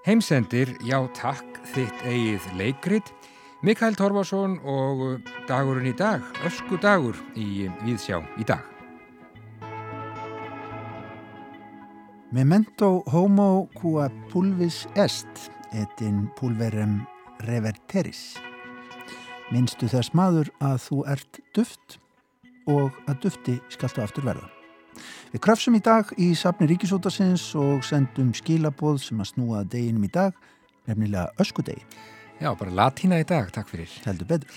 Heimsendir, já takk, þitt eigið leikrit. Mikael Torfarsson og dagurinn í dag, ösku dagur í Víðsjá í dag. Memento homo qua pulvis est et in pulverem reverteris. Minnstu þess maður að þú ert duft og að dufti skaltu aftur verða. Við kröfsum í dag í safni Ríkisótasins og sendum skilaboð sem að snúa deginum í dag, nefnilega öskudegi. Já, bara latína í dag, takk fyrir. Heldur betur.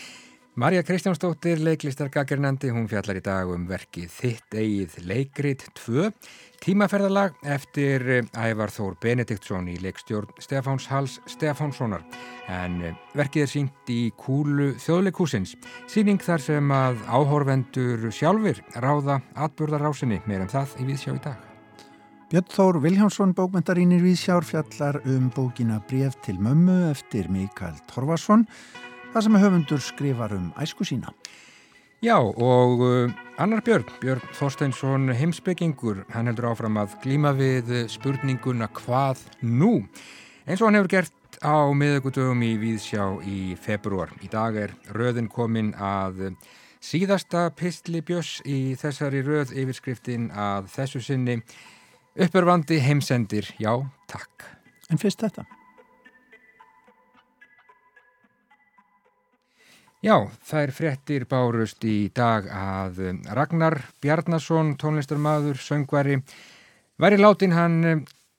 Marja Kristjánsdóttir, leiklistargagarinnandi, hún fjallar í dag um verkið Þitt eigið leikrit 2, tímaferðalag eftir Ævar Þór Benediktsson í leikstjórn Stefáns Hals Stefánssonar. En verkið er sínt í kúlu þjóðleikúsins, síning þar sem að áhorvendur sjálfur ráða atburðarásinni meir um það í Víðsjá í dag. Björn Þór Viljánsson, bókmentarínir Víðsjár, fjallar um bókina Bref til mömmu eftir Mikael Torvarsson, það sem höfundur skrifar um æsku sína. Já, og uh, annar Björn, Björn Þorsteinsson heimsbyggingur, hann heldur áfram að glíma við spurninguna hvað nú? Eins og hann hefur gert á miðugudögum í Víðsjá í februar. Í dag er röðin komin að síðasta pistli Björns í þessari röð yfirskriftin að þessu sinni uppörfandi heimsendir, já, takk. En fyrst þetta. Já, þær frettir bárust í dag að Ragnar Bjarnason, tónlistarmadur, söngvari, væri látin hann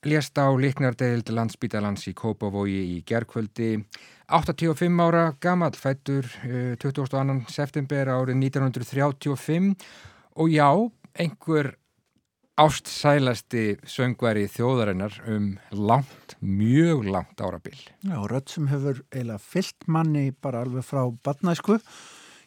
lést á liknardeild landsbítalans í Kópavogi í gerðkvöldi 85 ára gammal fættur 22. september árið 1935 og já, einhver ástsælasti söngvari þjóðarinnar um langt, mjög langt árabil. Já, rödd sem hefur eiginlega fyllt manni bara alveg frá badnæsku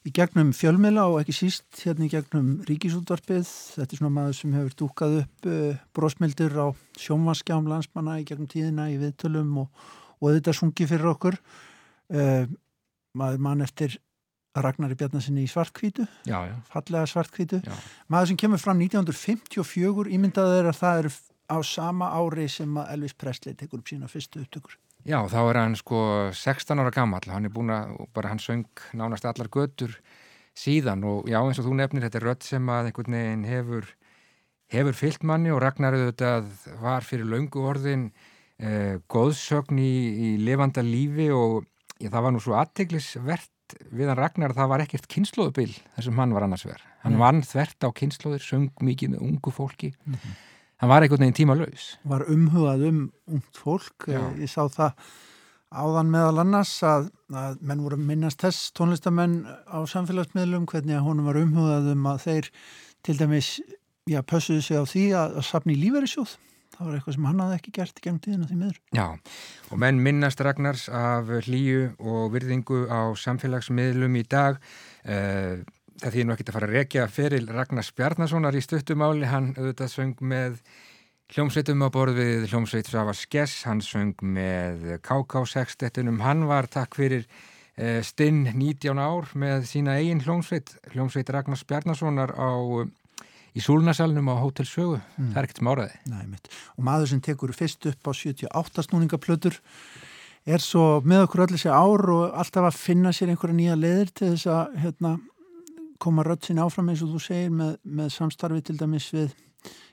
í gegnum fjölmila og ekki síst hérna í gegnum ríkisútvarpið. Þetta er svona maður sem hefur dúkað upp uh, brósmildur á sjónvaskjám landsmanna í gegnum tíðina í viðtölum og, og þetta sungi fyrir okkur. Uh, maður mann eftir Ragnari Bjarnasinni í svartkvítu já, já. fallega svartkvítu maður sem kemur fram 1954 ímyndaður er að það er á sama ári sem að Elvis Presley tekur upp sína fyrstu upptökur. Já, þá er hann sko 16 ára gammal hann er búin að, bara hann söng nánast allar götur síðan og já eins og þú nefnir þetta er rödd sem að einhvern veginn hefur hefur fyllt manni og Ragnar auðvitað var fyrir laungu orðin eh, góðsögn í, í levanda lífi og já, það var nú svo aðteglisvert við hann Ragnar það var ekkert kynnslóðubil þessum hann var annars verð hann mm. vann þvert á kynnslóðir, söng mikið með ungu fólki mm -hmm. hann var einhvern veginn tíma laus var umhugað um ungt fólk Já. ég sá það áðan meðal annars að, að menn voru minnast þess tónlistamenn á samfélagsmiðlum hvernig að honum var umhugað um að þeir til dæmis já, pössuðu sig á því að, að sapni lífeyrisjóð það var eitthvað sem hann hafði ekki gert í gengum tíðina því miður. Já, og menn minnast Ragnars af hlýju og virðingu á samfélagsmiðlum í dag. Uh, það því nú ekki að fara að rekja feril Ragnars Bjarnasonar í stuttumáli, hann auðvitað söng með hljómsveitum á borð við hljómsveit Sava Skess, hann söng með KK6-stettunum, hann var takk fyrir uh, stinn 19 ár með sína eigin hljómsveit, hljómsveit Ragnars Bjarnasonar á í súlunarsalunum á Hotel Sögu. Mm. það er ekkert máraði Næ, og maður sem tekur fyrst upp á 78 snúningaplötur er svo með okkur öll þessi ár og alltaf að finna sér einhverja nýja leðir til þess að hérna, koma rödd sín áfram eins og þú segir með, með samstarfi til dæmis við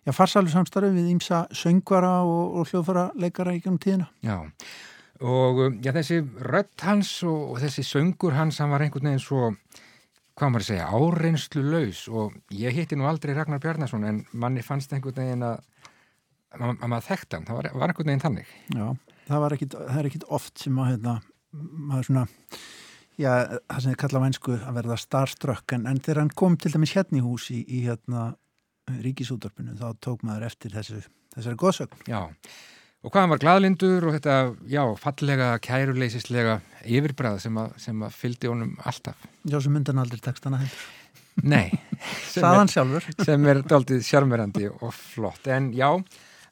já, farsalur samstarfi við ímsa söngvara og, og hljóðfara leikara í gangum tíðina. Já, og já, þessi rödd hans og, og þessi söngur hans, hann var einhvern veginn svo hvað maður segja, áreynslu laus og ég hitti nú aldrei Ragnar Bjarnason en manni fannst einhvern veginn að að, að maður þekkta hann, það var, var einhvern veginn þannig. Já, það, ekkit, það er ekkit oft sem að hérna, maður svona já, það sem þið kalla vænsku að verða starströkk en, en þegar hann kom til dæmis hérna í hús í, í hérna ríkisútdarpinu þá tók maður eftir þessu þessari góðsögn Já Og hvaðan var gladlindur og þetta, já, fallega, kæruleysislega yfirbræð sem að, sem að fyldi honum alltaf. Já, sem myndan aldrei textana heldur. Nei. Saðan sjálfur. Sem er doldið sjármerandi og flott. En já,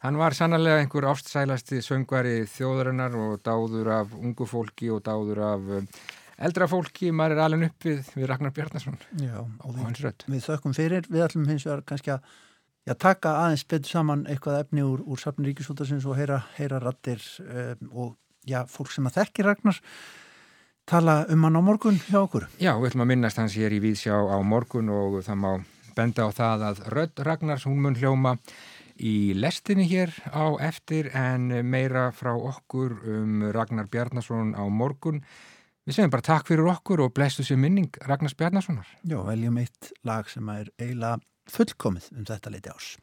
hann var sannlega einhver ástsælasti söngvari þjóðarinnar og dáður af ungu fólki og dáður af um, eldra fólki. Maður er alveg upp við, Ragnar Bjarnason. Já, og við, við þökkum fyrir. Við ætlum hins vegar kannski að já, taka aðeins betur saman eitthvað efni úr, úr safn Ríkisútasins og heyra, heyra rattir um, og já, fólk sem að þekki Ragnar tala um hann á morgun hjá okkur. Já, við ætlum að minnast hans hér í Víðsjá á morgun og það má benda á það að Rödd Ragnars hún mun hljóma í lestinni hér á eftir en meira frá okkur um Ragnar Bjarnason á morgun. Við segjum bara takk fyrir okkur og blessu sér minning Ragnars Bjarnasonar. Já, veljum eitt lag sem er eiginlega fullkomið um þetta leiti ás.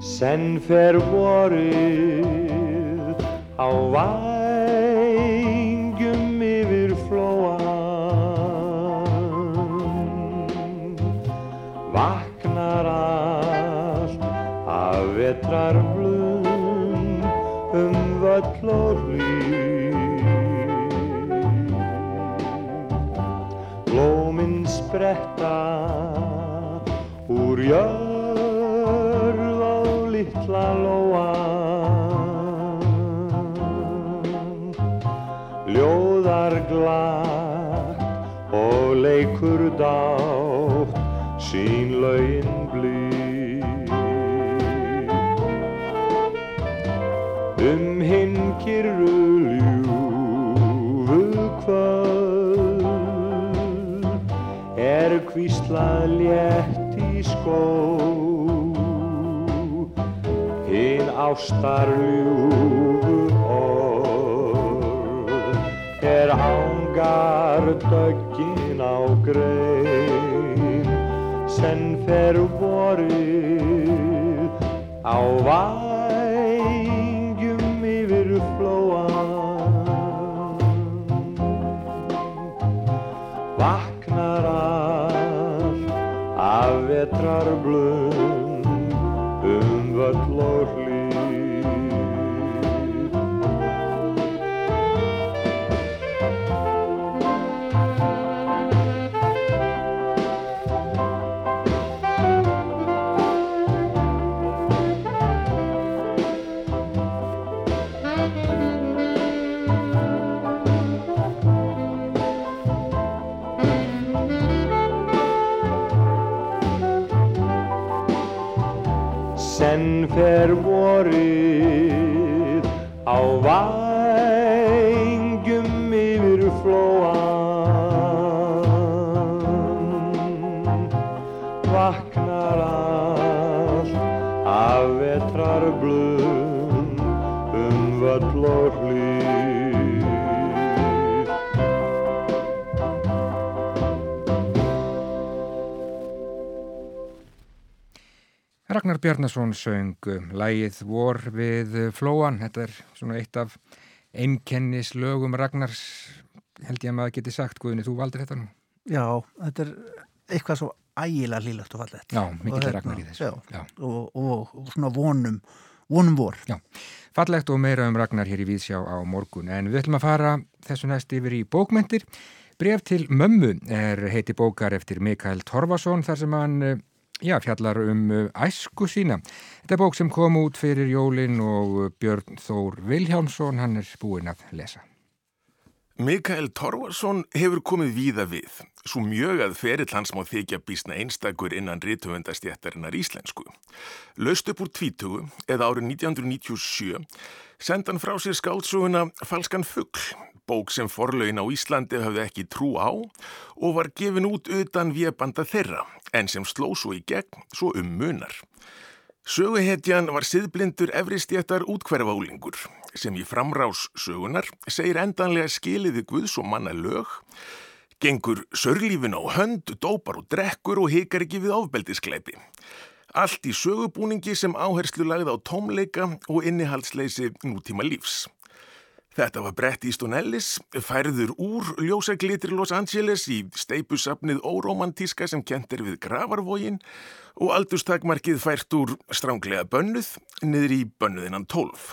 Senn fer vorið á vængjum yfir flóan Vaknar allt af vetrar spretta úr jörg litla lóa. Ljóðar glatt og leikur dátt sín laugin blí Um hinn kvíslað létt í skó. Ástarljúfu orð er ángar döggin á grein. Sem fer vorið á vængjum af fer vorið á vængjum Bjarnason söng lægið vor við Flóan. Þetta er svona eitt af einkennis lögum Ragnars, held ég að maður geti sagt, Guðni, þú valdir þetta nú? Já, þetta er eitthvað svo ægilega lílagt og fallett. Já, mikill er Ragnar í þessu. Já, já. Og, og, og svona vonum, vonum vor. Já, fallegt og meira um Ragnar hér í Víðsjá á morgun. En við ætlum að fara þessu næst yfir í bókmentir. Bref til mömmu er heiti bókar eftir Mikael Torfason þar sem hann Já, fjallar um æsku sína. Þetta er bók sem kom út fyrir Jólin og Björn Þór Viljámsson, hann er búinn að lesa. Mikael Torvarsson hefur komið víða við, svo mjög að ferill hans má þykja bísna einstakur innan rítumundastjættarinnar íslensku. Laust upp úr tvítugu, eða árið 1997, sendan frá sér skáldsuguna Falskan Fuggl, bók sem forlaugin á Íslandi hafði ekki trú á og var gefin út utan viðbanda þeirra, en sem sló svo í gegn, svo um munar. Söguhetjan var siðblindur efristjættar útkverfálingur sem í framrás sögunar segir endanlega skiliði Guðs og manna lög, gengur sörlífin á hönd, dópar og drekkur og hikar ekki við ofbeldiskleipi. Allt í sögubúningi sem áherslu lagði á tómleika og innihaldsleysi nútíma lífs. Þetta var Brett Easton Ellis, færður úr ljósaglitir Los Angeles í steipusafnið óromantíska sem kentir við gravarvógin og aldurstakmarkið fært úr stránglega bönnuð niður í bönnuðinnan 12.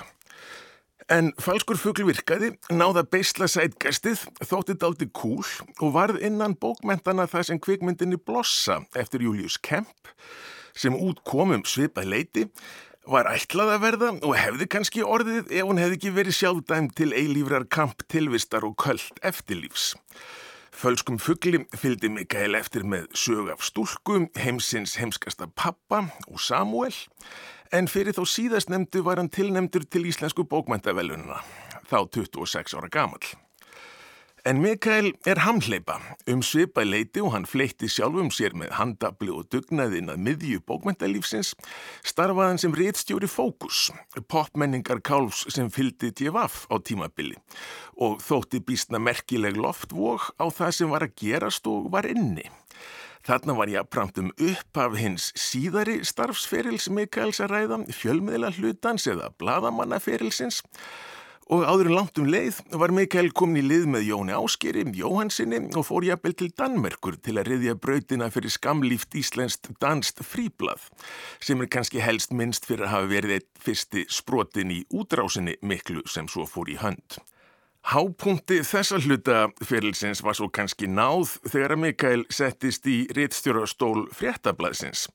En falskur fugl virkaði, náða beisla sætgæstið, þóttið daldi kúl og varð innan bókmentana það sem kvikmyndinni blossa eftir Julius Kemp sem út komum svipað leiti var ætlað að verða og hefði kannski orðið ef hún hefði ekki verið sjálfdæm til eilífrar kamp tilvistar og köld eftirlífs. Fölskum fuggli fylgdi Mikael eftir með sög af stúlku, heimsins heimskasta pappa og Samuel, en fyrir þá síðast nefndu var hann tilnemdur til Íslensku bókmæntavelununa, þá 26 ára gamal. En Mikael er hamleipa um svipa leiti og hann fleitti sjálfum sér með handabli og dugnaðinn að miðju bókmæntalífsins, starfaðan sem réttstjóri fókus, popmenningar kálfs sem fyldi djefaf á tímabili og þótti býstna merkileg loftvók á það sem var að gerast og var inni. Þarna var ég að pramt um upp af hins síðari starfsferils Mikaels að ræða, fjölmiðla hlutans eða bladamannaferilsins Og áður langt um leið var Mikael komin í lið með Jóni Áskeri, Jóhansinni og fór jafnvel til Danmerkur til að riðja brautina fyrir skamlíft íslenskt danst fríblað sem er kannski helst minnst fyrir að hafa verið eitt fyrsti sprotin í útrásinni miklu sem svo fór í hönd. Hápunkti þessa hluta fyrirlsins var svo kannski náð þegar Mikael settist í réttstjórastól fréttablaðsins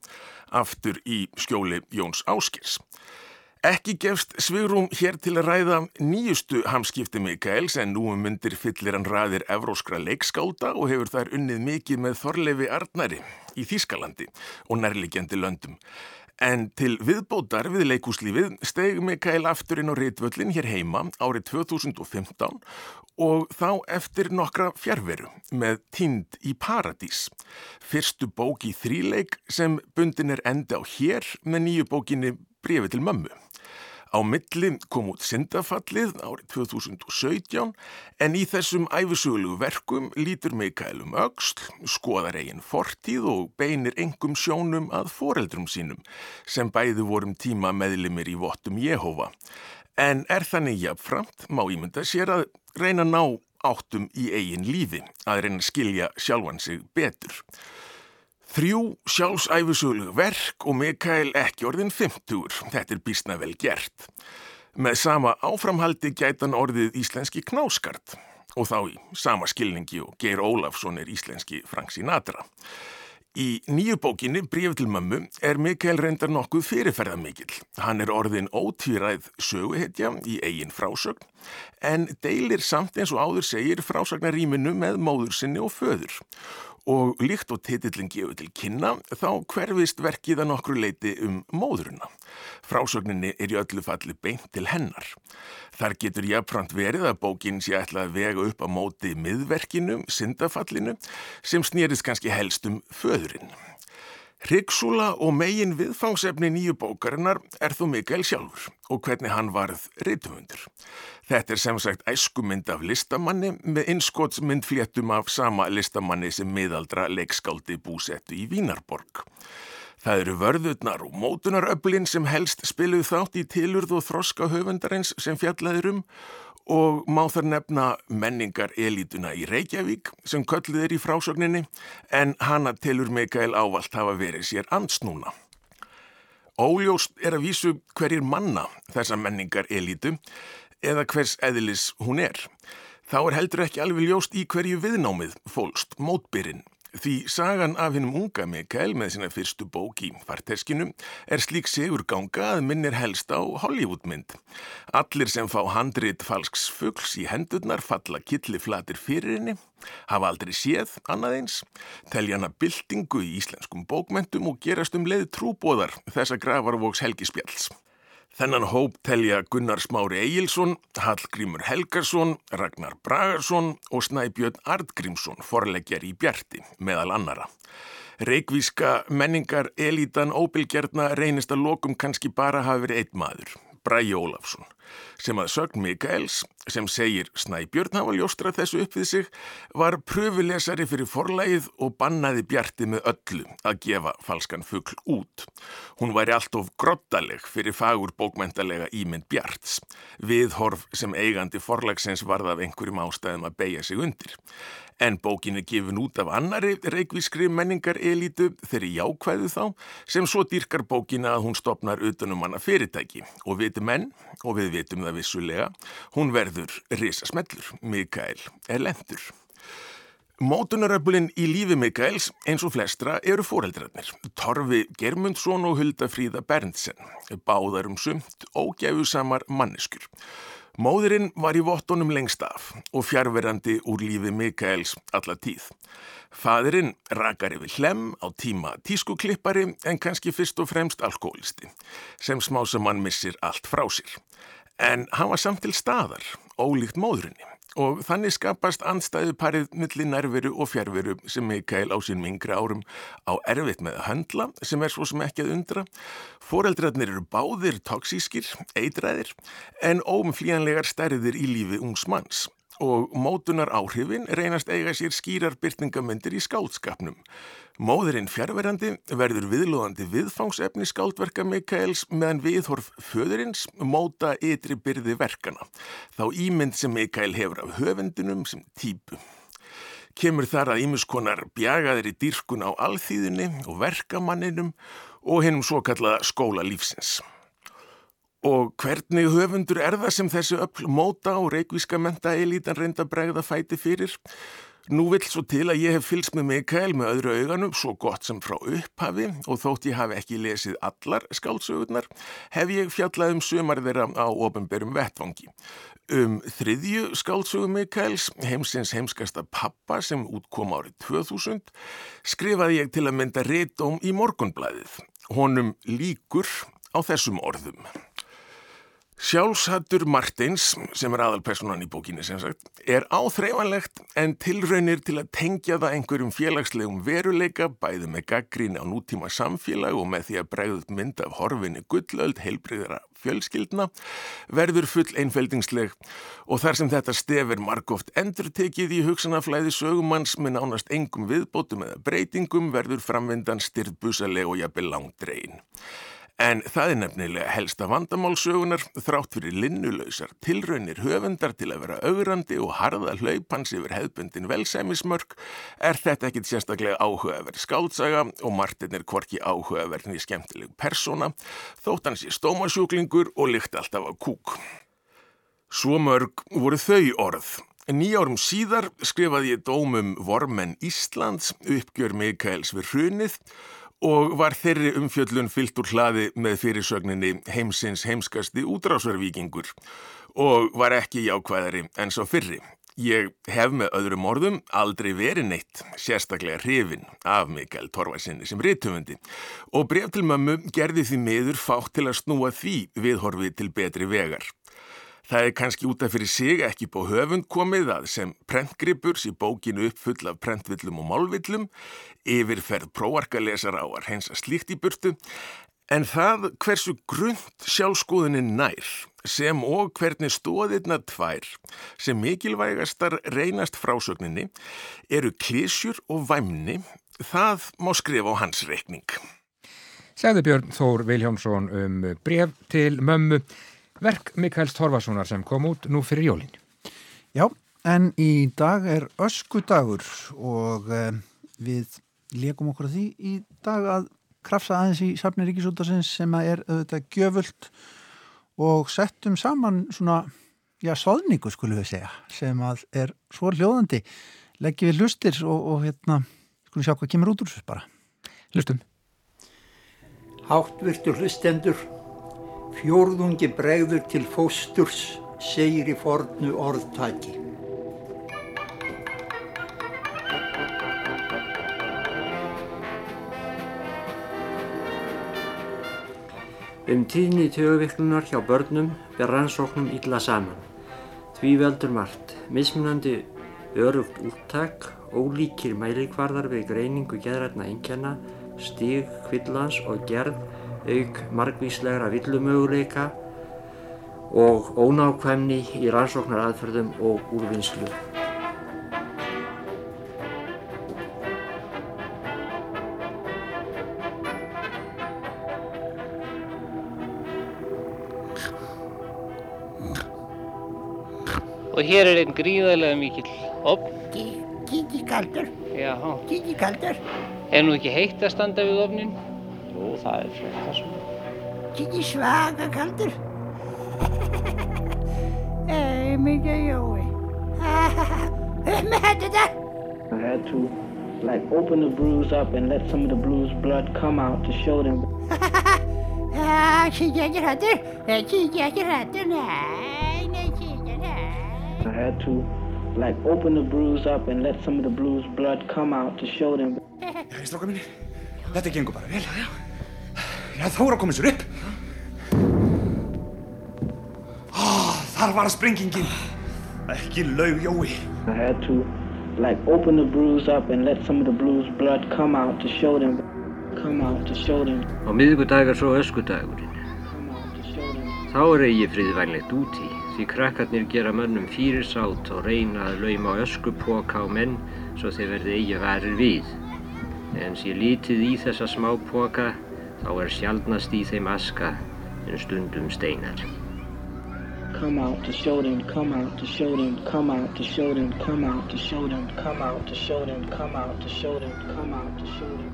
aftur í skjóli Jóns Áskers. Ekki gefst svigrum hér til að ræða nýjustu hamskipti Mikaels en nú um myndir fyllir hann ræðir evróskra leikskáta og hefur þær unnið mikið með Þorlefi Arnari í Þískalandi og nærlegjandi löndum. En til viðbótar við leikúslífið steg Mikael aftur inn á Ritvöllin hér heima árið 2015 og þá eftir nokkra fjärveru með Tind í Paradís. Fyrstu bók í þríleik sem bundin er enda á hér með nýju bókinni Brefi til mömmu. Á milli kom út syndafallið árið 2017 en í þessum æfisöglu verkum lítur Mikael um auksl, skoðar eigin fortíð og beinir engum sjónum að foreldrum sínum sem bæðu vorum tíma meðlimir í vottum Jehova. En er þannig jafnframt, má ímynda sér að reyna ná áttum í eigin lífi, að reyna skilja sjálfan sig betur. Þrjú sjálfsæfisölu verk og Mikael ekki orðin 50. Þetta er bísna vel gert. Með sama áframhaldi gætan orðið íslenski knáskart og þá í sama skilningi og Geir Ólafsson er íslenski Frank Sinatra. Í nýju bókinni, Bríf til mömmu, er Mikael reyndar nokkuð fyrirferðamikill. Hann er orðin ótvíræð söguhetja í eigin frásögn en deilir samt eins og áður segir frásagnaríminu með móður sinni og föður og líkt og titillin gefur til kynna þá hverfist verkið að nokkru leiti um móðurina. Frásögninni er í öllu falli beint til hennar. Þar getur jáfnframt verið að bókin sé ætla að vega upp á móti miðverkinu, syndafallinu, sem snýrist kannski helst um föðurinn. Hryggsúla og megin viðfangsefni nýju bókarinnar er þó Mikael sjálfur og hvernig hann varð reytumundur. Þetta er sem sagt æskumynd af listamanni með innskottsmyndfléttum af sama listamanni sem miðaldra leikskáldi búsettu í Vínarborg. Það eru vörðurnar og mótunaröflin sem helst spiluð þátt í tilurð og þroska höfundarins sem fjallaður um og má þar nefna menningar elítuna í Reykjavík sem kölluð er í frásögninni en hana tilur Mikael ávalt hafa verið sér ansnúna. Óljóst er að vísu hverjir manna þessa menningar elítu eða hvers eðlis hún er. Þá er heldur ekki alveg ljóst í hverju viðnámið fólst mótbyrinn Því sagan af hinnum unga Mikael með sína fyrstu bók í farteskinu er slík segur ganga að minnir helst á Hollywoodmynd. Allir sem fá handrit falsks fuggls í hendurnar falla killiflatir fyrir henni, hafa aldrei séð annað eins, telja hana byltingu í íslenskum bókmentum og gerast um leið trúbóðar þessa gravarvóks helgispjalls. Þennan hóp telja Gunnar Smári Egilson, Hallgrímur Helgarsson, Ragnar Bragarsson og Snæbjörn Ardgrímsson forleggjar í Bjarti meðal annara. Reykvíska menningar elítan óbylgjarna reynist að lokum kannski bara hafi verið eitt maður, Bræi Ólafsson sem að sögn Mikaels, sem segir Snæbjörn hafa ljóstrað þessu upp við sig, var pröfulesari fyrir forlægið og bannaði Bjarti með öllu að gefa falskan fuggl út. Hún væri allt of grottaleg fyrir fagur bókmentalega ímynd Bjarts, viðhorf sem eigandi forlægsins varð af einhverjum ástæðum að beigja sig undir. En bókin er gefin út af annari reikvískri menningar elítu þeirri jákvæðu þá sem svo dýrkar bókina að hún stopnar utanum hana fyrirtæki og viti menn, og við vitum það vissulega, hún verður risasmellur, Mikael er lendur. Mótunaröflin í lífi Mikaels eins og flestra eru fóreldrarnir. Torfi Germundsson og Hulda Fríða Berndsen, báðar um sumt og gefusamar manneskur. Móðurinn var í vottunum lengst af og fjárverandi úr lífi Mikaels alla tíð. Fadurinn rakar yfir hlem á tíma tískuklippari en kannski fyrst og fremst alkoholisti sem smá sem mann missir allt frá sér. En hann var samt til staðar, ólíkt móðurinni og þannig skapast andstæðu parið millir nærveru og fjárveru sem Mikael á sín mingri árum á erfitt með að höndla sem er svo sem ekki að undra. Fóreldrarnir eru báðir toksískir, eitræðir en óumflíjanlegar stærðir í lífi ungs manns og mótunar áhrifin reynast eiga sér skýrar byrtingamöndir í skáldskapnum. Móðurinn fjárverandi verður viðlóðandi viðfangsefni skáldverka Mikaels meðan viðhorf föðurins móta ytri byrði verkana. Þá ímynd sem Mikael hefur af höfendunum sem típu. Kemur þar að ímuskonar bjagaðir í dýrkun á alþýðinni og verkamanninum og hennum svo kallaða skóla lífsins. Og hvernig höfundur er það sem þessi öll móta og reikvíska menta elítan reynda bregða fæti fyrir? Nú vill svo til að ég hef fylgst með Mikael með öðru auganum svo gott sem frá upphafi og þótt ég hafi ekki lesið allar skálsögurnar hef ég fjallað um sumar þeirra á ofinberum vettvangi. Um þriðju skálsögu Mikaels, heimsins heimskasta pappa sem útkom árið 2000, skrifaði ég til að mynda réttóm í morgunblæðið. Honum líkur á þessum orðum. Sjálfshattur Martins, sem er aðalpersonan í bókinni sem sagt, er áþreifanlegt en tilraunir til að tengja það einhverjum félagslegum veruleika bæði með gaggrín á nútíma samfélag og með því að bregðut mynd af horfinni gullöld heilbreyðara fjölskyldna verður full einfeldingsleg og þar sem þetta stefir margóft endur tekið í hugsanaflæði sögumanns með nánast engum viðbótum eða breytingum verður framvindan styrðbusaleg og jafnvel langdrein. En það er nefnilega helsta vandamálsögunar þrátt fyrir linnulöysar tilraunir höfundar til að vera augrandi og harða hlaupans yfir hefbundin velsæmismörk er þetta ekkit sérstaklega áhugaverð skáltsaga og Martin er kvorki áhugaverðin í skemmtileg persóna þótt hans í stómasjúklingur og lykt alltaf á kúk. Svo mörg voru þau orð. Nýjárum síðar skrifaði ég dómum Vormenn Íslands uppgjör Mikaels við hrunið og var þeirri umfjöllun fyllt úr hlaði með fyrirsögninni heimsins heimskasti útrásvervíkingur og var ekki jákvæðari en svo fyrri. Ég hef með öðrum orðum aldrei verið neitt, sérstaklega hrifin af Mikael Torvarsinni sem rítufundi og bref til mömmu gerði því miður fátt til að snúa því viðhorfi til betri vegar. Það er kannski út af fyrir sig ekki bó höfund komið að sem prentgripurs í bókinu uppfull af prentvillum og málvillum, yfirferð próarkalesar á að reynsa slíkt í burtu, en það hversu grund sjálfskoðunin nær, sem og hvernig stóðirna tvær, sem mikilvægastar reynast frásögninni, eru klísjur og væmni, það má skrifa á hans reikning. Segði Björn Þór Viljámsson um bref til mömmu verk Mikaels Torfasonar sem kom út nú fyrir jólin. Já, en í dag er öskudagur og eh, við leikum okkur að því í dag að krafsa aðeins í Safni Ríkisútasins sem er auðvitað gjöfult og settum saman svona, já, soðningu skulum við segja, sem að er svo hljóðandi. Leggjum við lustir og, og hérna, skulum sjá hvað kemur út úr þessu bara. Lustum. Háttvirtur hlustendur Fjórðungi bregður til fósturs, segir í fornu orðtaki. Um tíðni töguviklunar hjá börnum ber rannsóknum illa saman. Því veldur margt, mismunandi örugt úttak, ólíkir mælikvarðar við greiningu geðrætna einnkjana, stíg, kvillans og gerð auk margvíslegra villumöguleika og ónákvæmni í rannsóknaraðferðum og úrvinnslu. Og hér er einn gríðarlega mikill opn. Kiki kaldur, Já, kiki kaldur, er nú ekki heitt að standa við opnin? Jú, það er frekar svona. kiki svaka kaldur. Ei, mikið jói. Með þetta. I had to like open the bruise up and let some of the bruised blood come out to show them. Já, kiki ekki hrættur, kiki ekki hrættur, nei, nei, kiki. I had to like open the bruise up and let some of the blues blood come out to show them. Já, stráka minni, þetta gengur bara vel. Já, já. þá er að koma sér upp. Ó, þar var springingin. Ekki laug, Jói. I had to like open the bruise up and let some of the blues blood come out to show them. Come out to show them. Á miðgudagar svo öskudagurinn. Þá er eigi friðvænlegt úti því krakkarnir gera mönnum fyrir sátt og reyna að lauma öskupoka á menn svo þeir verði eigi varir við. En sé lítið í þessa smá poka þá er sjálfnast í þeim aska en stundum steinar. Come out to show them, come out to show them, come out to show them, come out to show them, come out to show them, come out to show them, come out to show them.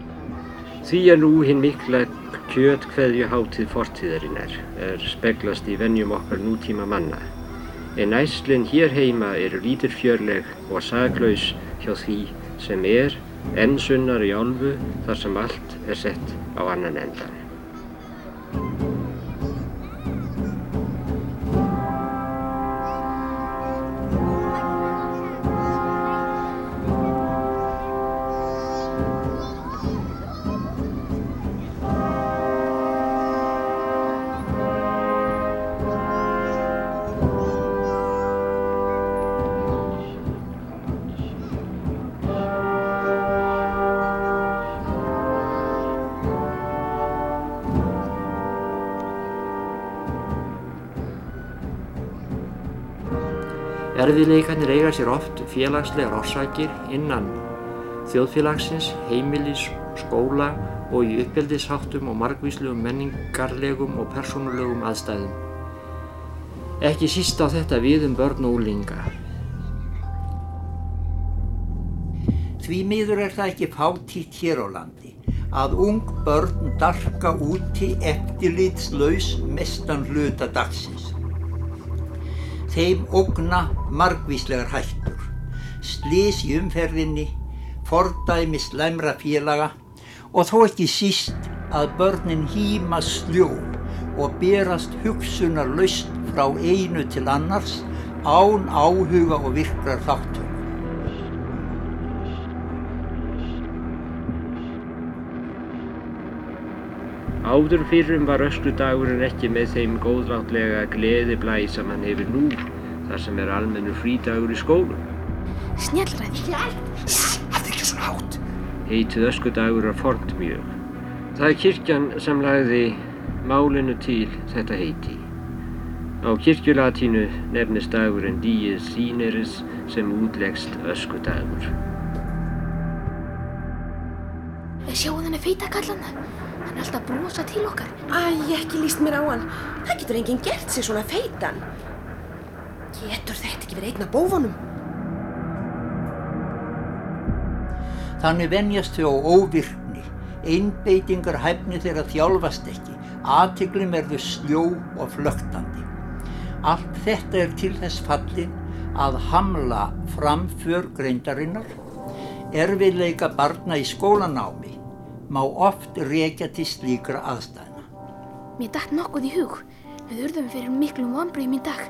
Því að nú hinn mikla kjötkveðju hátíð fortíðarinnar er speglast í vennjum okkar nútíma manna. En æslinn hér heima eru lítir fjörleg og saglaus hjá því sem er enn sunnar í álfu þar sem allt er sett á annan endan. Erfiðleikarnir eiga sér oft félagslegar orsakir innan þjóðfélagsins, heimilis, skóla og í uppeldisháttum og margvíslegum menningarlegum og persónulegum aðstæðum. Ekki síst á þetta við um börn og úlinga. Því miður er það ekki fátítt hér á landi að ung börn darka úti eftirlitslaus mestan hluta dagsins. Þeim ógna margvíslegar hættur, slís í umferðinni, fordæmi slæmra félaga og þó ekki síst að börnin hýma sljó og berast hugsunar laust frá einu til annars án áhuga og virkrar þáttur. Áður fyrrum var öskudagurinn ekki með þeim góðláttlega gleðiblæ sem hann hefur nú, þar sem er almennu frídagur í skólum. Snjallræði. Hafði ekki svona hátt. Heitið öskudagur er fornt mjög. Það er kirkjan sem lagði málinu til þetta heiti. Á kirkjulatínu nefnist dagurinn Díez Sýneris sem útlegst öskudagur. Sjáu þenni feita kallan. Hann er alltaf að brosa til okkar. Æ, ekki líst mér á hann. Það getur enginn gert sig svona feitan. Getur þetta ekki verið einn af bófunum? Þannig venjast þau á óvirkni, einbeitingar hæfni þeirra þjálfast ekki, aðtiklum er þau sljó og flögtandi. Allt þetta er til þess fallin að hamla framför greindarinnar, erfiðleika barna í skólanámi, má oft rekja til slíkra aðstæðna. Mér dætt nokkuð í hug. Við urðum fyrir miklum vonbrýjum í dag.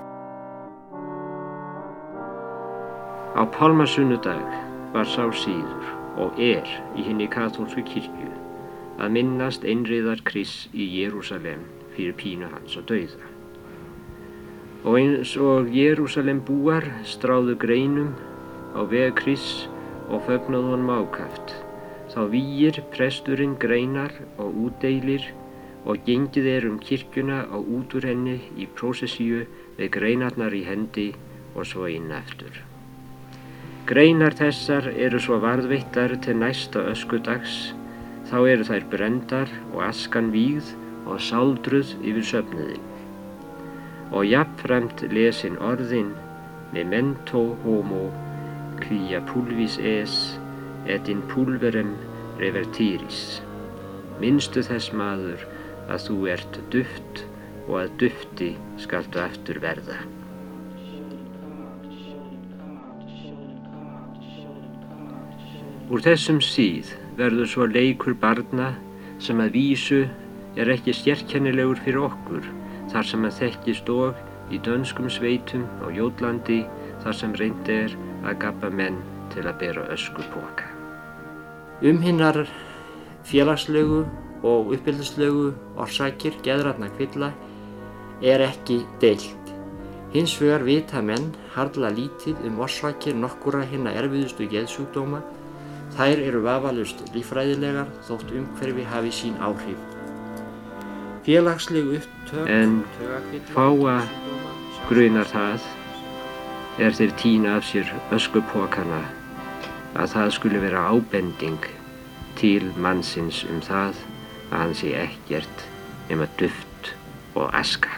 Á Pálmasunnudag var sá síður og er í henni katólsku kirkju að minnast einriðar Kris í Jérúsalem fyrir pínu hans og dauða. Og eins og Jérúsalem búar stráðu greinum á veg Kris og fögnuð honum ákaft. Þá výir presturinn greinar og útdeilir og gengið er um kirkjuna og út úr henni í prósessíu með greinarnar í hendi og svo inn eftir. Greinar þessar eru svo varðveittar til næsta öskudags, þá eru þær brendar og askan víð og sáldruð yfir söfniðin. Og jafnframt lesin orðin memento homo quia pulvis es et in pulverem revertiris. Minnstu þess maður að þú ert duft og að dufti skaltu aftur verða. Úr þessum síð verður svo leikur barna sem að vísu er ekki stjerkennilegur fyrir okkur þar sem að þekkist og í dönskum sveitum á Jótlandi þar sem reyndi er að gappa menn til að bera ösku póka. Um hinnar félagslegu og uppbyldslegu orsakir geðratna kvilla er ekki deilt. Hins vegar vita menn harla lítið um orsakir nokkura hinna erfiðustu geðsjúkdóma. Þær eru vafalust lífræðilegar þótt umhverfi hafi sín áhrif. Félagslegu upptök en fáa grunar það er þeir týna af sér öskupokana að það skulle vera ábending til mannsins um það að hann sé ekkert nema duft og aska.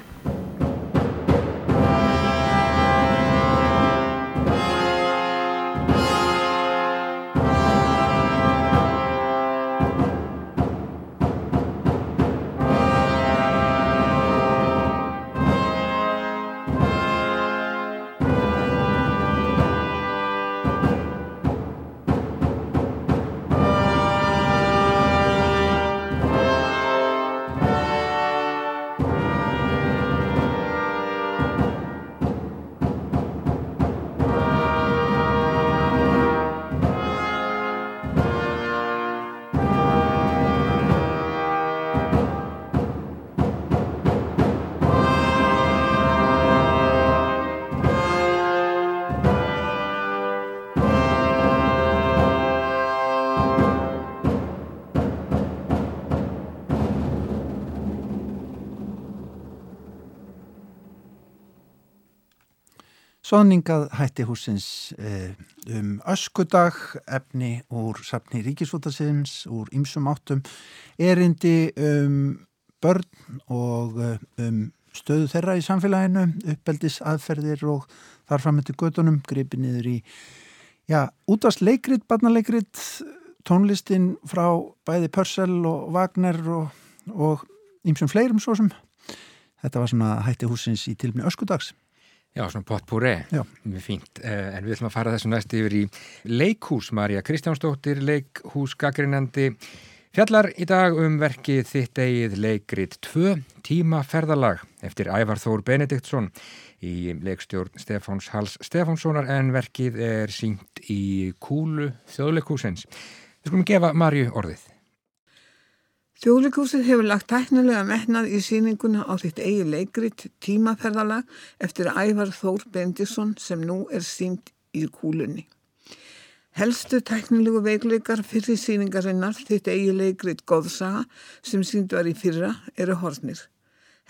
Sóningað hætti húsins eh, um öskudag, efni úr safni ríkisvótasins, úr ýmsum áttum, erindi um börn og eh, um stöðu þeirra í samfélaginu, uppeldis aðferðir og þarframöndi gödunum, gripi niður í, já, útast leikrit, barnaleikrit, tónlistin frá bæði Pörsel og Wagner og, ýmsum fleirum svo sem. Þetta var svona hætti húsins í tilmni öskudags. Já, svona potpourri, mjög fínt. En við ætlum að fara þessu næst yfir í leikhús. Marja Kristjánsdóttir, leikhús gaggrinandi, fjallar í dag um verkið þitt eigið leikrit 2 tíma ferðalag eftir Ævar Þór Benediktsson í leikstjórn Stefáns Hals Stefánssonar en verkið er sínt í kúlu þjóðleikhúsins. Við skulum gefa Marju orðið. Þjóðleikúsið hefur lagt tæknilega metnað í síninguna á þitt eigi leikrit tímaferðalag eftir Ævar Þór Bendisson sem nú er sínt í kúlunni. Helstu tæknilegu veikleikar fyrir síningarinnar þitt eigi leikrit Góðsaga sem sínd var í fyrra eru hornir.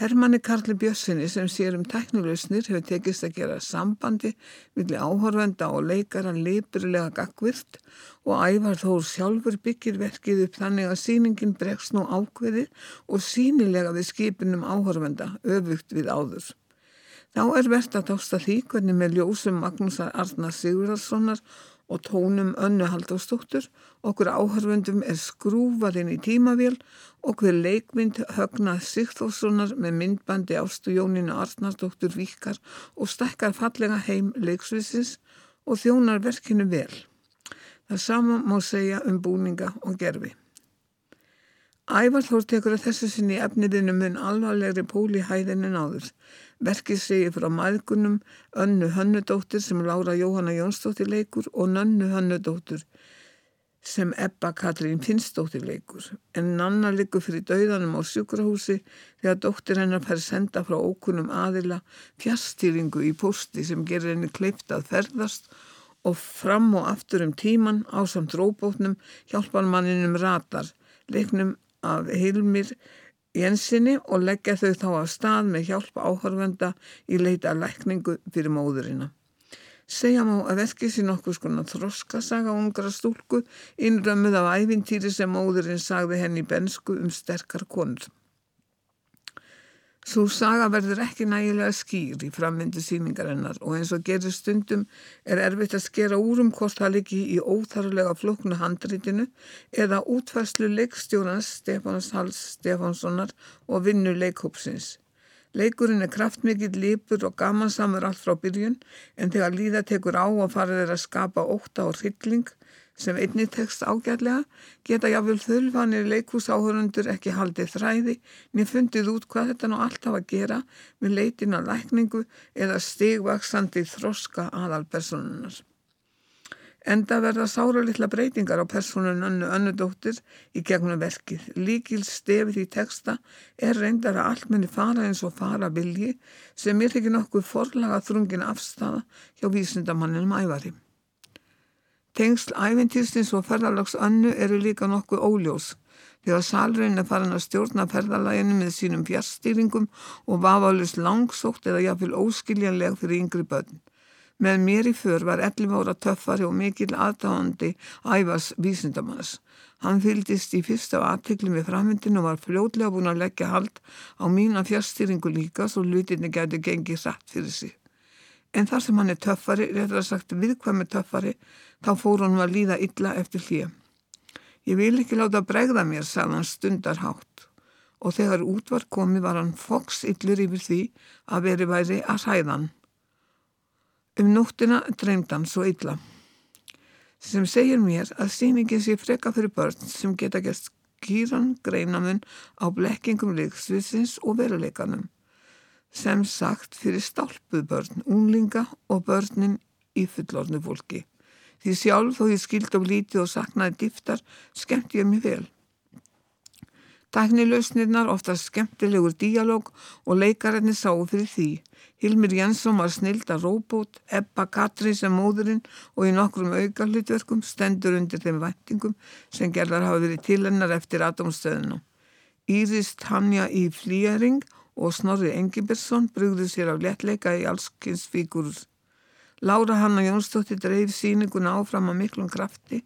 Hermanni Karli Bjössinni sem sér um tæknilausnir hefur tekist að gera sambandi millir áhorfenda og leikara lipurlega gagvirt og ævar þó sjálfur byggir verkið upp þannig að síningin bregst nú ákveðið og sínilega við skipinum áhorfenda öfugt við áður. Þá er verðt að tásta því hvernig með ljósum Magnúsar Arnar Sigurðarssonar og tónum önnu haldástóttur, okkur áhörfundum er skrúfað inn í tímavél og hver leikmynd högnað Sigþórssonar með myndbandi ástu Jóninu Arnarsdóttur vikar og stekkar fallega heim leiksvísins og þjónar verkinu vel. Það sama má segja um búninga og gerfi. Ævar Þór tekur að þessu sinni efniðinu mun alvarlegri púli hæðinu náður. Verkið segir frá maðgunum Önnu Hönnudóttir sem Lára Jóhanna Jónsdóttir leikur og Nönnu Hönnudóttir sem Ebba Katrín Finnsdóttir leikur. En Nanna likur fyrir dauðanum á sjúkrahúsi þegar dóttir hennar fær senda frá ókunum aðila fjastýringu í posti sem gerir henni kleipt að ferðast og fram og aftur um tíman á samt róbótnum hjálparmanninum Ratar, leiknum af Hilmir Jensinni og leggja þau þá af stað með hjálpa áhörvenda í leita lækningu fyrir móðurina. Segja má að verkið sín okkur skona þroskasaga ungra stúlku innrömmuð af æfintýri sem móðurinn sagði henni í bensku um sterkar konur. Svo saga verður ekki nægilega skýr í frammyndu síningarinnar og eins og gerir stundum er erfitt að skera úr um hvort það liggi í óþarlega floknu handrítinu eða útfærslu leikstjórans Stefáns Hals Stefánssonar og vinnu leikhópsins. Leikurinn er kraftmikill, lípur og gamansamur allt frá byrjun en þegar líða tekur á og farið er að skapa óta og hrylling sem einni tekst ágætlega geta jáfnvel þulvanir leikúsáhörundur ekki haldið þræði niður fundið út hvað þetta nú alltaf að gera með leitin að lækningu eða stigvaksandi þroska aðalpersonunar. Enda verða sára litla breytingar á personun önnu önnudóttir í gegnum verkið. Líkil stefið í texta er reyndar að allt minni fara eins og fara vilji sem er ekki nokkuð forlaga þrungin afstafa hjá vísindamanninum ævari. Tengsl ævintýrstins og ferðalags önnu eru líka nokkuð óljós þegar salrein er farin að stjórna ferðalaginu með sínum fjárstýringum og vafalust langsótt eða jáfnvel óskiljanleg fyrir yngri börn. Með mér í för var 11 ára töffari og mikil aðdáðandi ævars vísindamanns. Hann fyldist í fyrsta aðteklum við framvindinu og var fljótlega búin að leggja hald á mína fjárstýringu líka svo lutinni gæti gengið rætt fyrir sig. En þar sem hann er töffari, að sagt viðkvæmi töffari, þá fór hann að líða illa eftir hlýja. Ég vil ekki láta bregða mér, sagði hann stundarhátt og þegar út var komið var hann foks yllur yfir því að veri væri að hræðan. Um nóttina dreymd hann svo illa. Sem segir mér að síningin sé freka fyrir börn sem geta gert skýran greinamun á blekkingum leiksviðsins og veruleikanum sem sagt fyrir stálpuð börn, unglinga og börnin í fullornu fólki. Því sjálf þó ég skild á lítið og saknaði dýftar, skemmt ég mér vel. Tæknilausnirnar, ofta skemmtilegur díalóg og leikararnir sáu fyrir því. Hilmir Jensson var snilda róbót, Ebba Katri sem móðurinn og í nokkrum auka hlutverkum stendur undir þeim væntingum sem gerðar hafa verið til hennar eftir atomstöðunum. Íris Tanja í Flýjaring og Snorri Engibersson brugðu sér af léttleika í allskynnsfíkurur. Lára Hanna Jónsdóttir dreif síninguna áfram að miklum krafti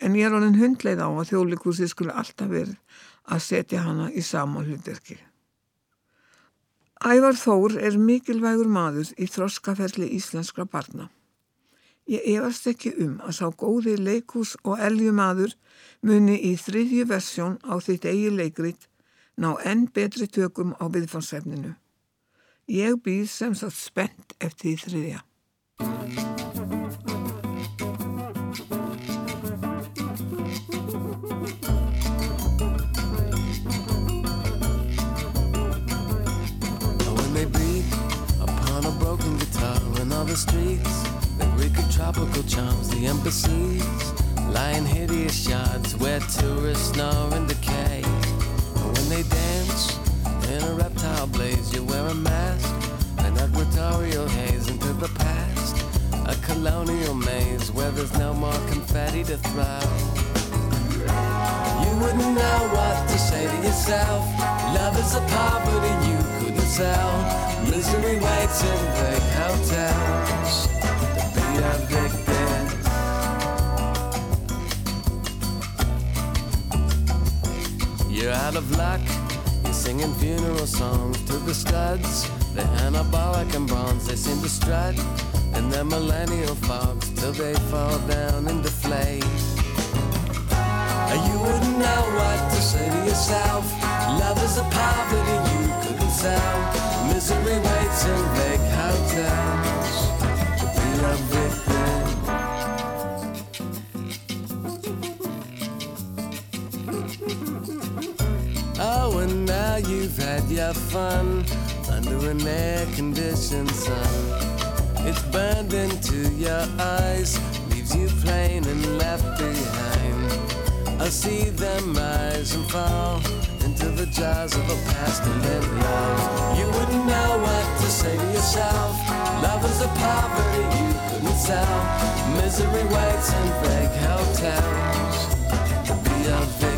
en ég er alveg hundleið á að þjóðleikursi skulle alltaf verið að setja hana í sama hlutverki. Ævar Þór er mikilvægur maður í þroskaferli íslenskra barna. Ég efast ekki um að sá góði leikús og eljumadur muni í þriðju versjón á þitt eigi leikrit ná enn betri tökum á viðfansefninu. Ég býð sem sagt spennt eftir því þriðja. In the streets, they wicked tropical charms, the embassies, lying hideous shards where tourists snore and decay. In a reptile blaze, you wear a mask, an equatorial haze into the past, a colonial maze where there's no more confetti to throw. You wouldn't know what to say to yourself. Love is a poverty you couldn't sell. Misery waits in big hotels to be evicted. You're out of luck. Singing funeral songs to the studs. They're anabolic and bronze. They seem to strut in their millennial fogs till they fall down into deflate. You wouldn't know what to say to yourself. Love is a poverty you couldn't sell. Misery waits in big hotels you've had your fun under an air-conditioned sun. It's burned into your eyes, leaves you plain and left behind. I see them rise and fall into the jaws of a past and then love. You wouldn't know what to say to yourself. Love is a poverty you couldn't sell. Misery waits in fake hotels be a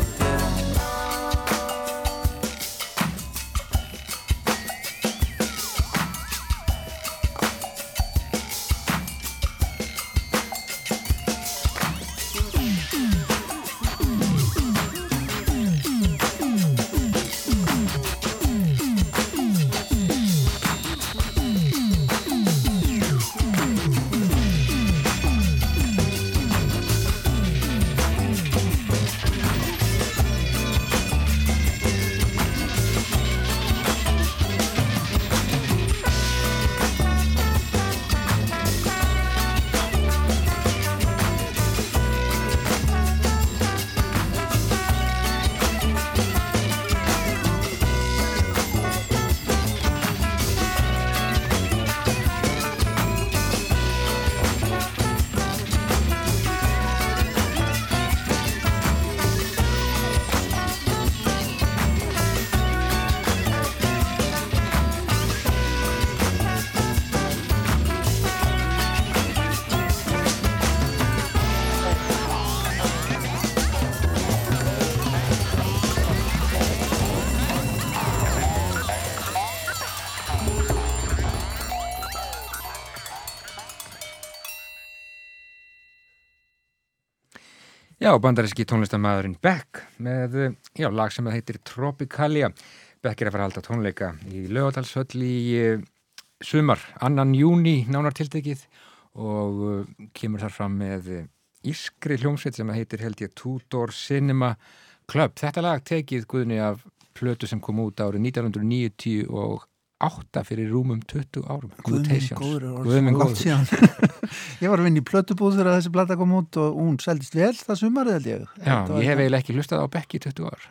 Já, bandaríski tónlistamæðurinn Beck með, já, lag sem heitir Tropicalia. Beck er að fara að halda tónleika í lögadalshöll í uh, sumar, annan júni nánartiltekið og uh, kemur þar fram með ískri hljómsveit sem heitir held ég Tudor Cinema Club. Þetta lag tekið guðni af plötu sem kom út árið 1990 og átta fyrir rúmum 20 árum. Guðminn góður Ég var að vinna í plötubúð þegar þessi blata kom út og hún seldist vel það sumarið held ég. Já, ég hef eiginlega ekki hlustað á Beck í 20 ár.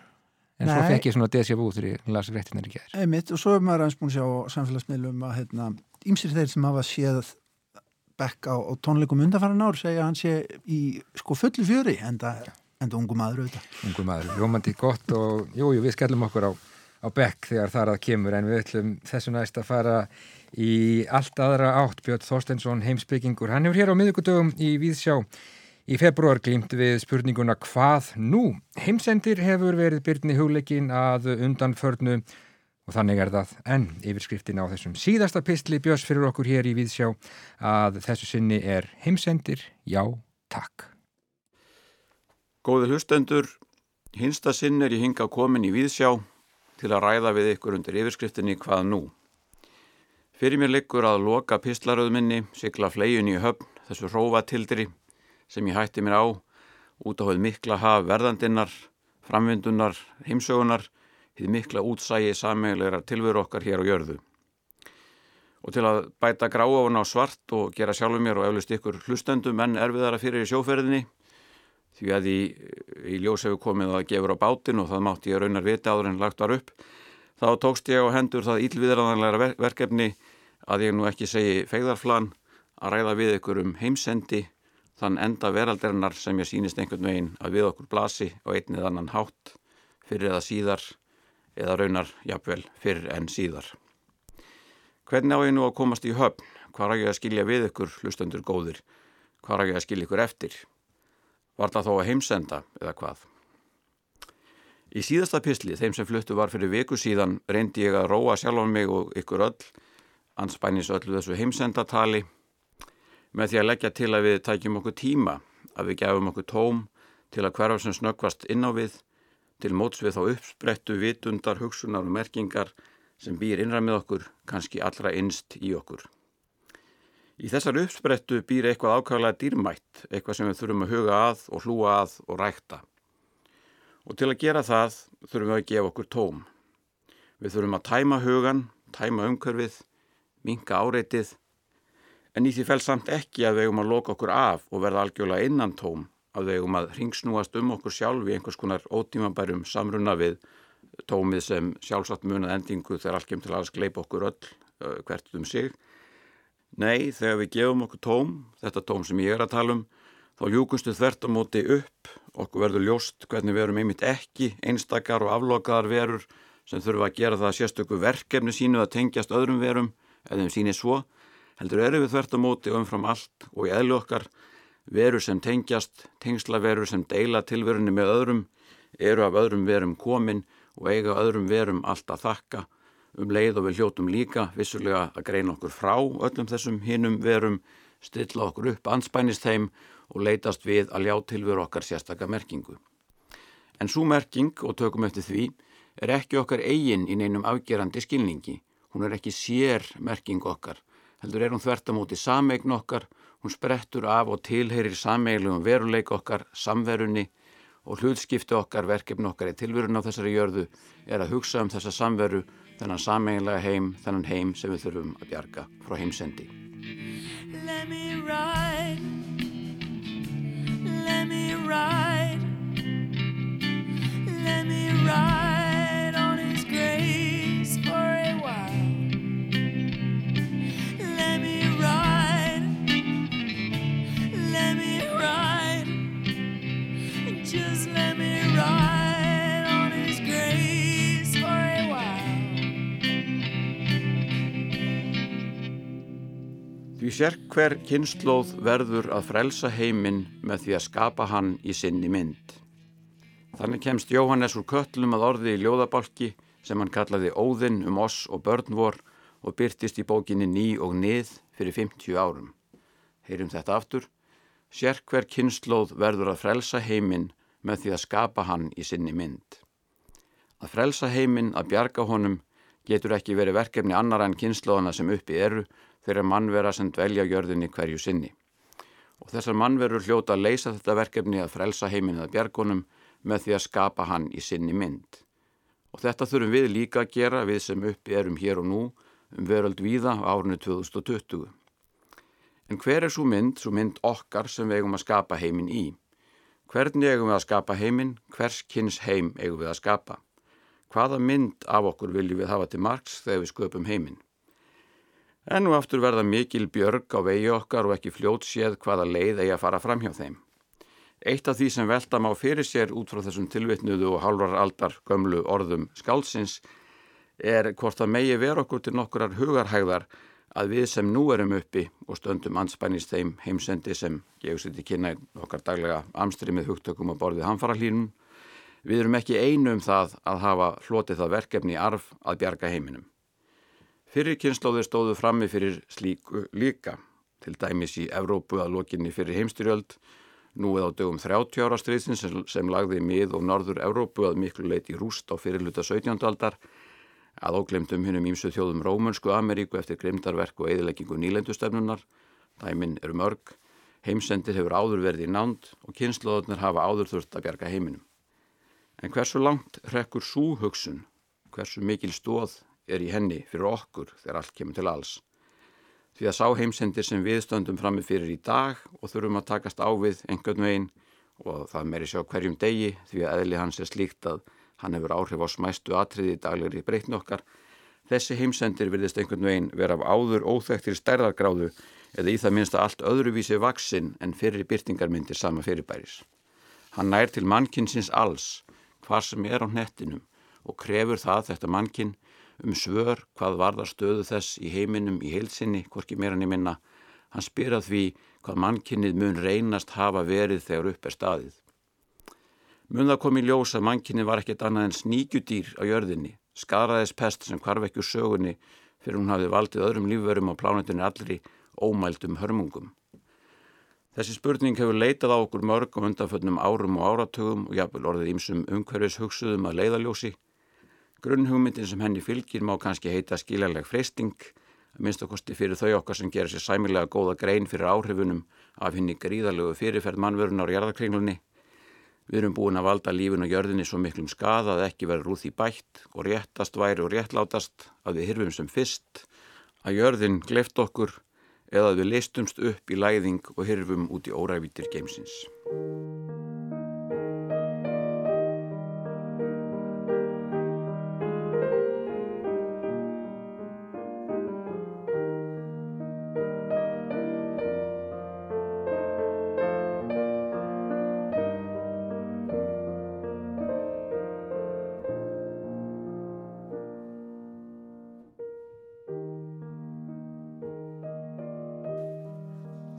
En Nei. svo fekk ég svona desja búð þegar ég lasi réttinir í gerð Einmitt, og svo er maður aðeins búin að sjá samfélagsmiðlum að hérna, ímsir þeir sem hafa séð Beck á, á tónleikum undanfæran ár segja hann sé í sko fulli fjöri en það ungu maður auðvitað. Ungu maður, jómandi gott og jú, jú, við skellum okkur á á bekk þegar þar að kemur en við ætlum þessu næst að fara í allt aðra átt Björn Þorstensson heimsbyggingur. Hann hefur hér á miðugudögum í Víðsjá í februar glýmt við spurninguna hvað nú? Heimsendir hefur verið byrni hugleikin að undanförnu og þannig er það enn yfirskriftin á þessum síðasta pistli Björns fyrir okkur hér í Víðsjá að þessu sinni er heimsendir, já, takk. Góði hlustendur, hinsta sinn er ég hinga komin í Víðsjá til að ræða við ykkur undir yfirskriftinni hvað nú. Fyrir mér liggur að loka pistlaröðminni, sigla fleiun í höfn, þessu hrófatildri sem ég hætti mér á, út á höfð mikla haf verðandinnar, framvindunar, heimsögunar, hið mikla útsægi sammeiglegar tilveru okkar hér á jörðu. Og til að bæta gráafun á svart og gera sjálfur mér og eflust ykkur hlustendum en erfiðara fyrir sjóferðinni, því að í, í ljós hefur komið að gefur á bátin og það mátti ég raunar vita áður en lagt var upp þá tókst ég á hendur það ílviðræðanlega verkefni að ég nú ekki segi fegðarflan að ræða við ykkur um heimsendi þann enda veraldarinnar sem ég sínist einhvern veginn að við okkur blasi og einnið annan hátt fyrir eða síðar eða raunar jafnvel fyrir en síðar. Hvernig á ég nú að komast í höfn? Hvar á ég að skilja við ykkur hlustendur góðir? Hvar á ég að skilja ykkur eftir? Var það þó að heimsenda eða hvað? Í síðasta pisli, þeim sem fluttu var fyrir viku síðan, reyndi ég að róa sjálf á mig og ykkur öll, anspænis öllu þessu heimsendatali, með því að leggja til að við tækjum okkur tíma, að við gefum okkur tóm til að hverjum sem snöggvast inn á við, til móts við þá uppsprettu vitundar, hugsunar og merkingar sem býr innræð með okkur, kannski allra innst í okkur. Í þessar uppsprettu býr eitthvað ákvæmlega dýrmætt, eitthvað sem við þurfum að huga að og hlúa að og rækta. Og til að gera það þurfum við að gefa okkur tóm. Við þurfum að tæma hugan, tæma umkörfið, minka áreitið, en í því fel samt ekki að við eigum að loka okkur af og verða algjörlega innan tóm, að við eigum að ringsnúast um okkur sjálf í einhvers konar ótímabærum samrunna við tómið sem sjálfsagt munað endingu þegar allt kemur til að skleipa okkur öll hvert um sig Nei, þegar við gefum okkur tóm, þetta tóm sem ég er að tala um, þá ljúkustu þvert á móti upp, okkur verður ljóst hvernig við erum einmitt ekki einstakar og aflokaðar verur sem þurfa að gera það sérstöku verkefni sínu að tengjast öðrum verum, eða um síni svo, heldur erum við þvert á móti umfram allt og í eðlu okkar, verur sem tengjast, tengslaverur sem deila tilverunni með öðrum, eru af öðrum verum komin og eiga öðrum verum allt að þakka um leið og við hljótum líka vissulega að greina okkur frá öllum þessum hinnum verum, stilla okkur upp anspænist þeim og leitast við að ljá tilveru okkar sérstakka merkingu. En svo merking, og tökum eftir því, er ekki okkar eigin í neinum afgerandi skilningi. Hún er ekki sér merking okkar. Heldur er hún þvertamóti sameign okkar, hún sprettur af og tilheyrir sameiglegum veruleik okkar, samverunni og hlutskipti okkar, verkefni okkar í tilverun á þessari jörðu er að hugsa um þessa samveru þennan sameinlega heim, þennan heim sem við þurfum að bjarga frá heimsendi. Let me ride. Let me ride. Let me ride Því sér hver kynnslóð verður að frelsa heiminn með því að skapa hann í sinni mynd. Þannig kemst Jóhannes úr köllum að orði í ljóðabalki sem hann kallaði Óðinn um oss og börnvor og byrtist í bókinni Ný og Nið fyrir 50 árum. Heyrum þetta aftur. Sér hver kynnslóð verður að frelsa heiminn með því að skapa hann í sinni mynd. Að frelsa heiminn, að bjarga honum, getur ekki verið verkefni annar en kynnslóðana sem uppi eru þegar mannvera sem dvelja jörðinni hverju sinni. Og þessar mannverur hljóta að leysa þetta verkefni að frelsa heiminn að bjargonum með því að skapa hann í sinni mynd. Og þetta þurfum við líka að gera við sem uppi erum hér og nú um veröld víða á árinu 2020. En hver er svo mynd, svo mynd okkar sem við eigum að skapa heiminn í? Hvernig eigum við að skapa heiminn? Hvers kynns heim eigum við að skapa? Hvaða mynd af okkur viljum við hafa til margs þegar við sköpum heiminn? En nú aftur verða mikil björg á vegi okkar og ekki fljót séð hvaða leið eigi að fara fram hjá þeim. Eitt af því sem velta má fyrir sér út frá þessum tilvitnuðu og hálfar aldar gömlu orðum skálsins er hvort það megi vera okkur til nokkurar hugarhægðar að við sem nú erum uppi og stöndum anspænist þeim heimsendi sem ég seti kynna okkar daglega amstrimið hugtökum og borðið hamfarahlínum, við erum ekki einu um það að hafa hlotið það verkefni í arf að bjarga heiminum. Fyrir kynnslóðir stóðu frammi fyrir slíku líka, til dæmis í Evrópu að lokinni fyrir heimstyrjöld, nú eða á dögum 30 ára stríðsin sem, sem lagði mið og norður Evrópu að miklu leiti rúst á fyrirluta 17. aldar, að óglemdum hinnum ímsu þjóðum Rómunsku Ameríku eftir grimdarverk og eðileggingu nýlendustöfnunar, dæmin eru mörg, heimsendir hefur áður verið í nánd og kynnslóðunar hafa áður þurft að bjarga heiminum. En hversu langt rekkur svo hugsun, hversu mikil stóð er í henni fyrir okkur þegar allt kemur til alls. Því að sá heimsendir sem við stöndum frammi fyrir í dag og þurfum að takast á við einhvern veginn og það meiri sjá hverjum degi því að eðli hans er slíkt að hann hefur áhrif á smæstu atriði daglegri breytn okkar. Þessi heimsendir virðist einhvern veginn vera af áður óþektir stærðargráðu eða í það minnst að allt öðruvísi vaksinn en fyrir byrtingarmyndir sama fyrirbæris. Hann nær til mannkinsins alls, hvar sem er á nettinum og krefur það þetta mannkinn um svör hvað varðar stöðu þess í heiminum í heilsinni, hvorki meira niður minna. Hann spyr að því hvað mannkinnið mun reynast hafa verið þegar upp er staðið. Mun það kom í ljós að mannkinnið var ekkert annað en sníkjudýr á jörðinni, skaraðis pest sem hvarvekju sögunni fyrir hún hafði valdið öðrum lífverum á plánetunni allri ómældum hörmungum. Þessi spurning hefur leitað á okkur mörg og undanföllnum árum og áratugum og jafnvel orðið ímsum umhverfis hugsuðum að leiðaljósi Grunnhugmyndin sem henni fylgir má kannski heita skiljarleg freysting, minnst okkosti fyrir þau okkar sem gerir sér sæmilega góða grein fyrir áhrifunum af henni gríðalögu fyrirferð mannvörun á jarðarkringlunni. Við erum búin að valda lífun og jörðinni svo miklum skada að ekki verður úr því bætt og réttast væri og réttlátast að við hyrfum sem fyrst, að jörðin gleft okkur eða að við leistumst upp í læðing og hyrfum út í órævítir geimsins.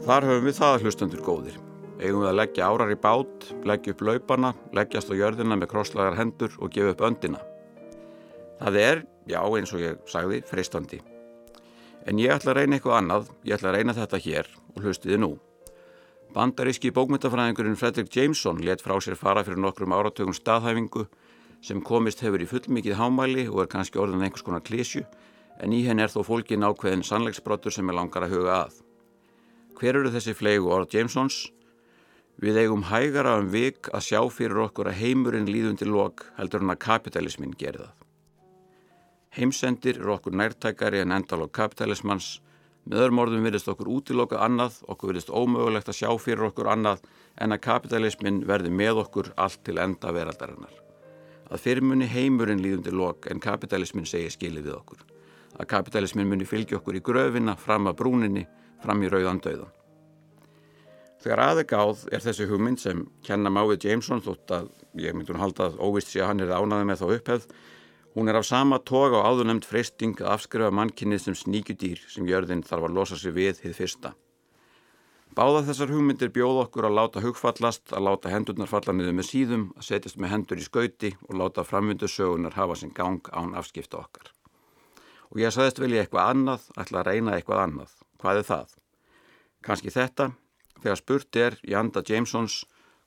Þar höfum við það hlustandur góðir. Eigum við að leggja árar í bát, leggja upp laupana, leggjast á jörðina með krosslagar hendur og gefa upp öndina. Það er, já eins og ég sagði, freistandi. En ég ætla að reyna eitthvað annað, ég ætla að reyna þetta hér og hlustiði nú. Bandaríski bókmyndafræðingurinn Fredrik Jameson let frá sér fara fyrir nokkrum áratögum staðhæfingu sem komist hefur í fullmikið hámæli og er kannski orðin einhvers konar klísju en í henn er þó fólkin ákveðin sannleiksbrottur sem er langar að huga að. Hver eru þessi flegu orð Jamesons? Við eigum hægara um vik að sjá fyrir okkur að heimurinn líðundi lok heldur hann að kapitalismin gerir það. Heimsendir eru okkur nærtækari en endal á kapitalismans. Með öðrum orðum virðist okkur útilokað annað, okkur virðist ómögulegt að sjá fyrir okkur annað en að kapitalismin verði með okkur allt til enda veraldarinnar. Að fyrir muni heimurinn líðundi lok en kapitalismin segir skilið við okkur. Að kapitalismin muni fylgja okkur í gröfina, fram að brúninni, fram í rauðan döðan. Þegar aðegáð er þessi hugmynd sem kenna Mávið Jameson þótt að ég myndi hún halda að óvist sé að hann er ánaði með þá upphefð, hún er af sama tóg á áðurnemd freysting að afskrifa mannkinnið sem sníkjudýr sem jörðin þarf að losa sig við hið fyrsta. Báða þessar hugmyndir bjóð okkur að láta hugfallast, að láta hendurnar falla niður með síðum, að setjast með hendur í skauti og láta framvindusögunar hafa sin gang án afskipta okkar. Og ég sagðist vel ég eitthvað annað, ætla að reyna eitthvað annað. Hvað er það? Kanski þetta, þegar spurt er í anda Jamesons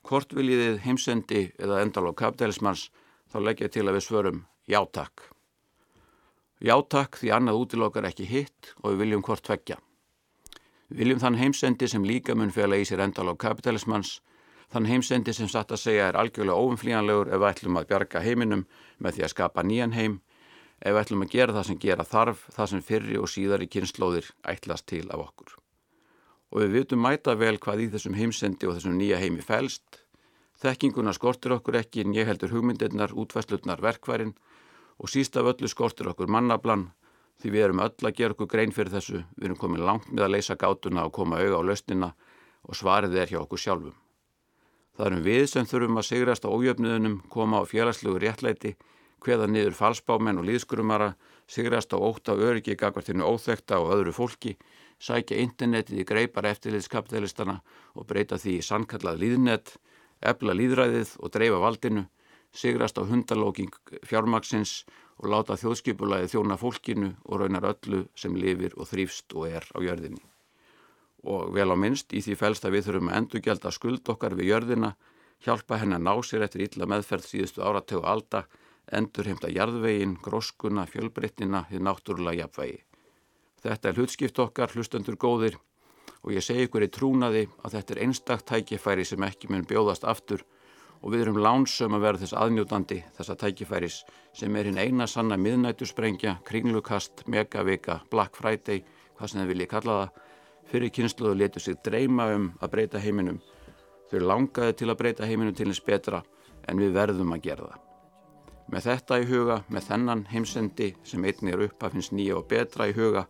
hvort viljiðið heimsendi eða endalók kapitalismans þá leggja til að við svörum játakk. Játakk því annað útilokkar ekki hitt og við viljum hvort tveggja. Við viljum þann heimsendi sem líka mun fjöla í sér endalók kapitalismans Þann heimsendi sem satt að segja er algjörlega óumflíjanlegur ef við ætlum að bjarga heiminum með því að skapa nýjan heim, ef við ætlum að gera það sem gera þarf, það sem fyrri og síðari kynnslóðir ætlast til af okkur. Og við vitum mæta vel hvað í þessum heimsendi og þessum nýja heimi fælst. Þekkinguna skortir okkur ekki ég heldur hugmyndirnar, útvæslutnar, verkværin og síst af öllu skortir okkur mannablan því við erum öll að gera okkur grein fyrir þessu, við erum komin langt með að leysa gátuna og koma auga á lausnina og svarið er hjá okkur sjálfum. Það erum við sem þurfum að sigrast á ójöfnuðunum, koma á félagslegu réttlæti, hveða niður falsbámenn og líðskurumara, sigrast á óta öryggi gagvartinu óþekta og öðru fólki, sækja internetið í greipar eftirliðskapitalistana og breyta því í sannkallað líðnet, ebla líðræðið og dreifa valdinu, sigrast á hundalóking fjármaksins og láta þjóðskipulaði þjóna fólkinu og raunar öllu sem lifir og þrýfst og er á jörðinni. Og vel á minnst í því fælst að við þurfum að endurgelda skuld okkar við jörðina, hjálpa henn að ná sér eftir illa meðferð síðustu árategu alda, endur heimta jarðvegin, gróskuna, fjölbreytnina, þið náttúrulega jafnvegi. Þetta er hlutskipt okkar, hlustendur góðir og ég segi ykkur í trúnaði að þetta er einstakt tækifæri sem ekki mun bjóðast aftur og við erum lánsum að vera þess aðnjótandi þessa tækifæris sem er hinn eina sanna miðnættusprengja, kringlukast, megavika, Black Friday, hvað sem þið viljið kalla það, fyrir kynsluðu letu sig dreyma um að breyta heiminum. Þau langaði til að breyta heiminum til eins betra en við verðum að gera það. Með þetta í huga, með þennan heimsendi sem einnig er upp að finnst nýja og betra í huga,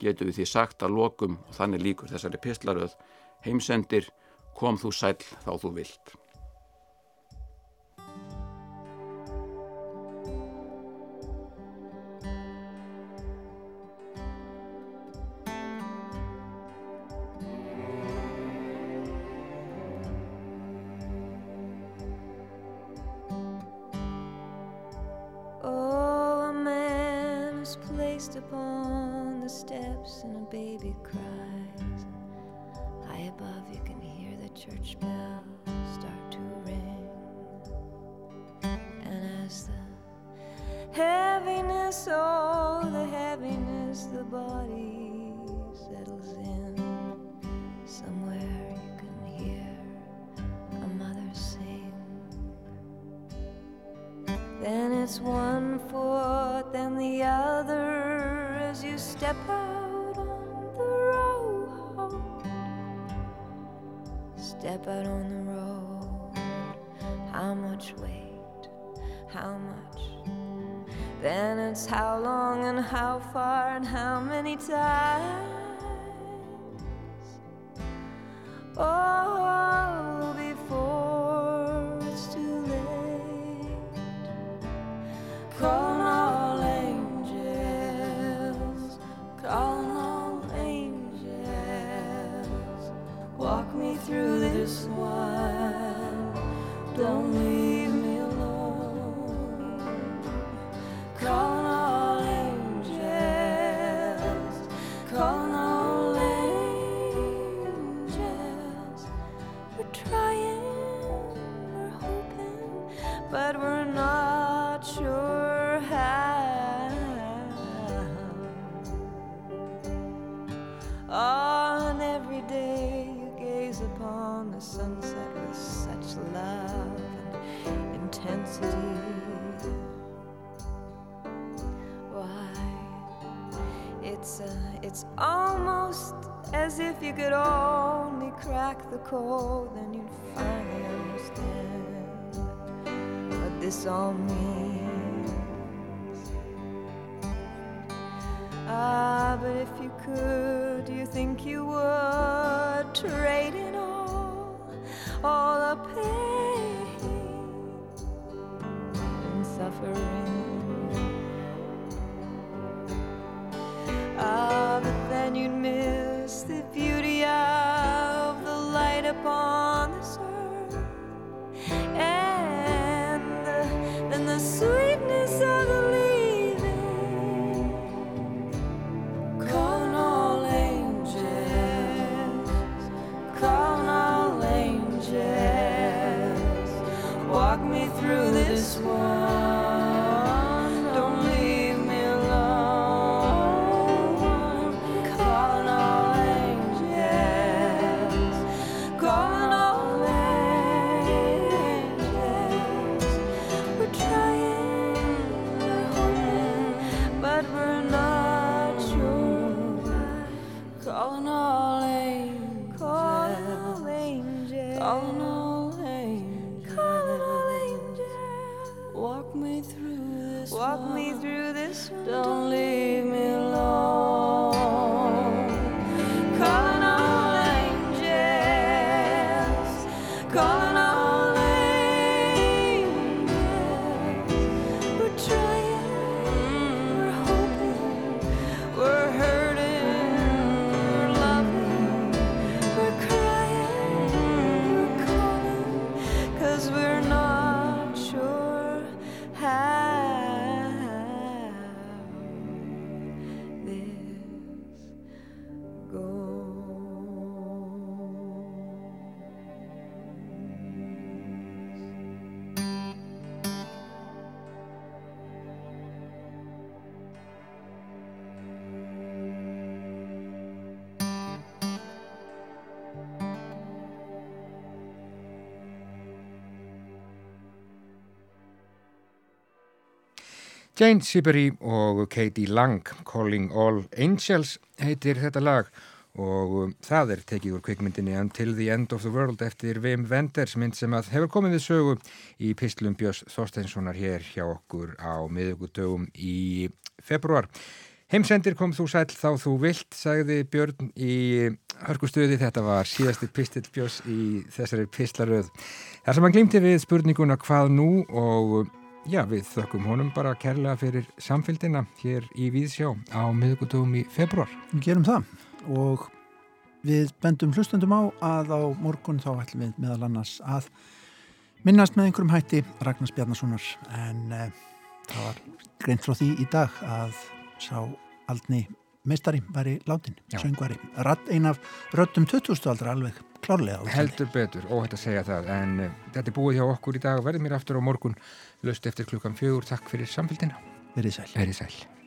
getur við því sagt að lokum og þannig líkur þessari pistlaröð, heimsendir, kom þú sæl þá þú vilt. step out on the road. Step out on the road. How much weight? How much? Then it's how long and how far and how many times. Oh. this one. Don't leave. on me. Jane Siberry og Katie Lang Calling All Angels heitir þetta lag og um, það er tekið úr kvikmyndinni Until the End of the World eftir Wim Wenders mynd sem að hefur komið við sögu í Pistlum Björns Þorsteinssonar hér hjá okkur á miðugudögum í februar. Heimsendir kom þú sæl þá þú vilt, sagði Björn í hörkustuði, þetta var síðasti pistill Björns í þessari pistlaröð. Þar sem hann glimti við spurninguna hvað nú og já, við þökkum honum bara kærlega fyrir samfélgina hér í Víðsjá á miðugudögum í februar. Við gerum það og við bendum hlustendum á að á morgun þá ætlum við meðal annars að minnast með einhverjum hætti Ragnars Bjarnasonar en uh, það var greint frá því í dag að sá aldni meistari væri látin, Já. söngvari Ratt, ein af röttum 20. aldra alveg klárlega. Heldur betur, óhætt að segja það en uh, þetta er búið hjá okkur í dag og verðum mér aftur á morgun löst eftir klukkan fjögur. Takk fyrir samfélgina. Verið sæl. Verið sæl.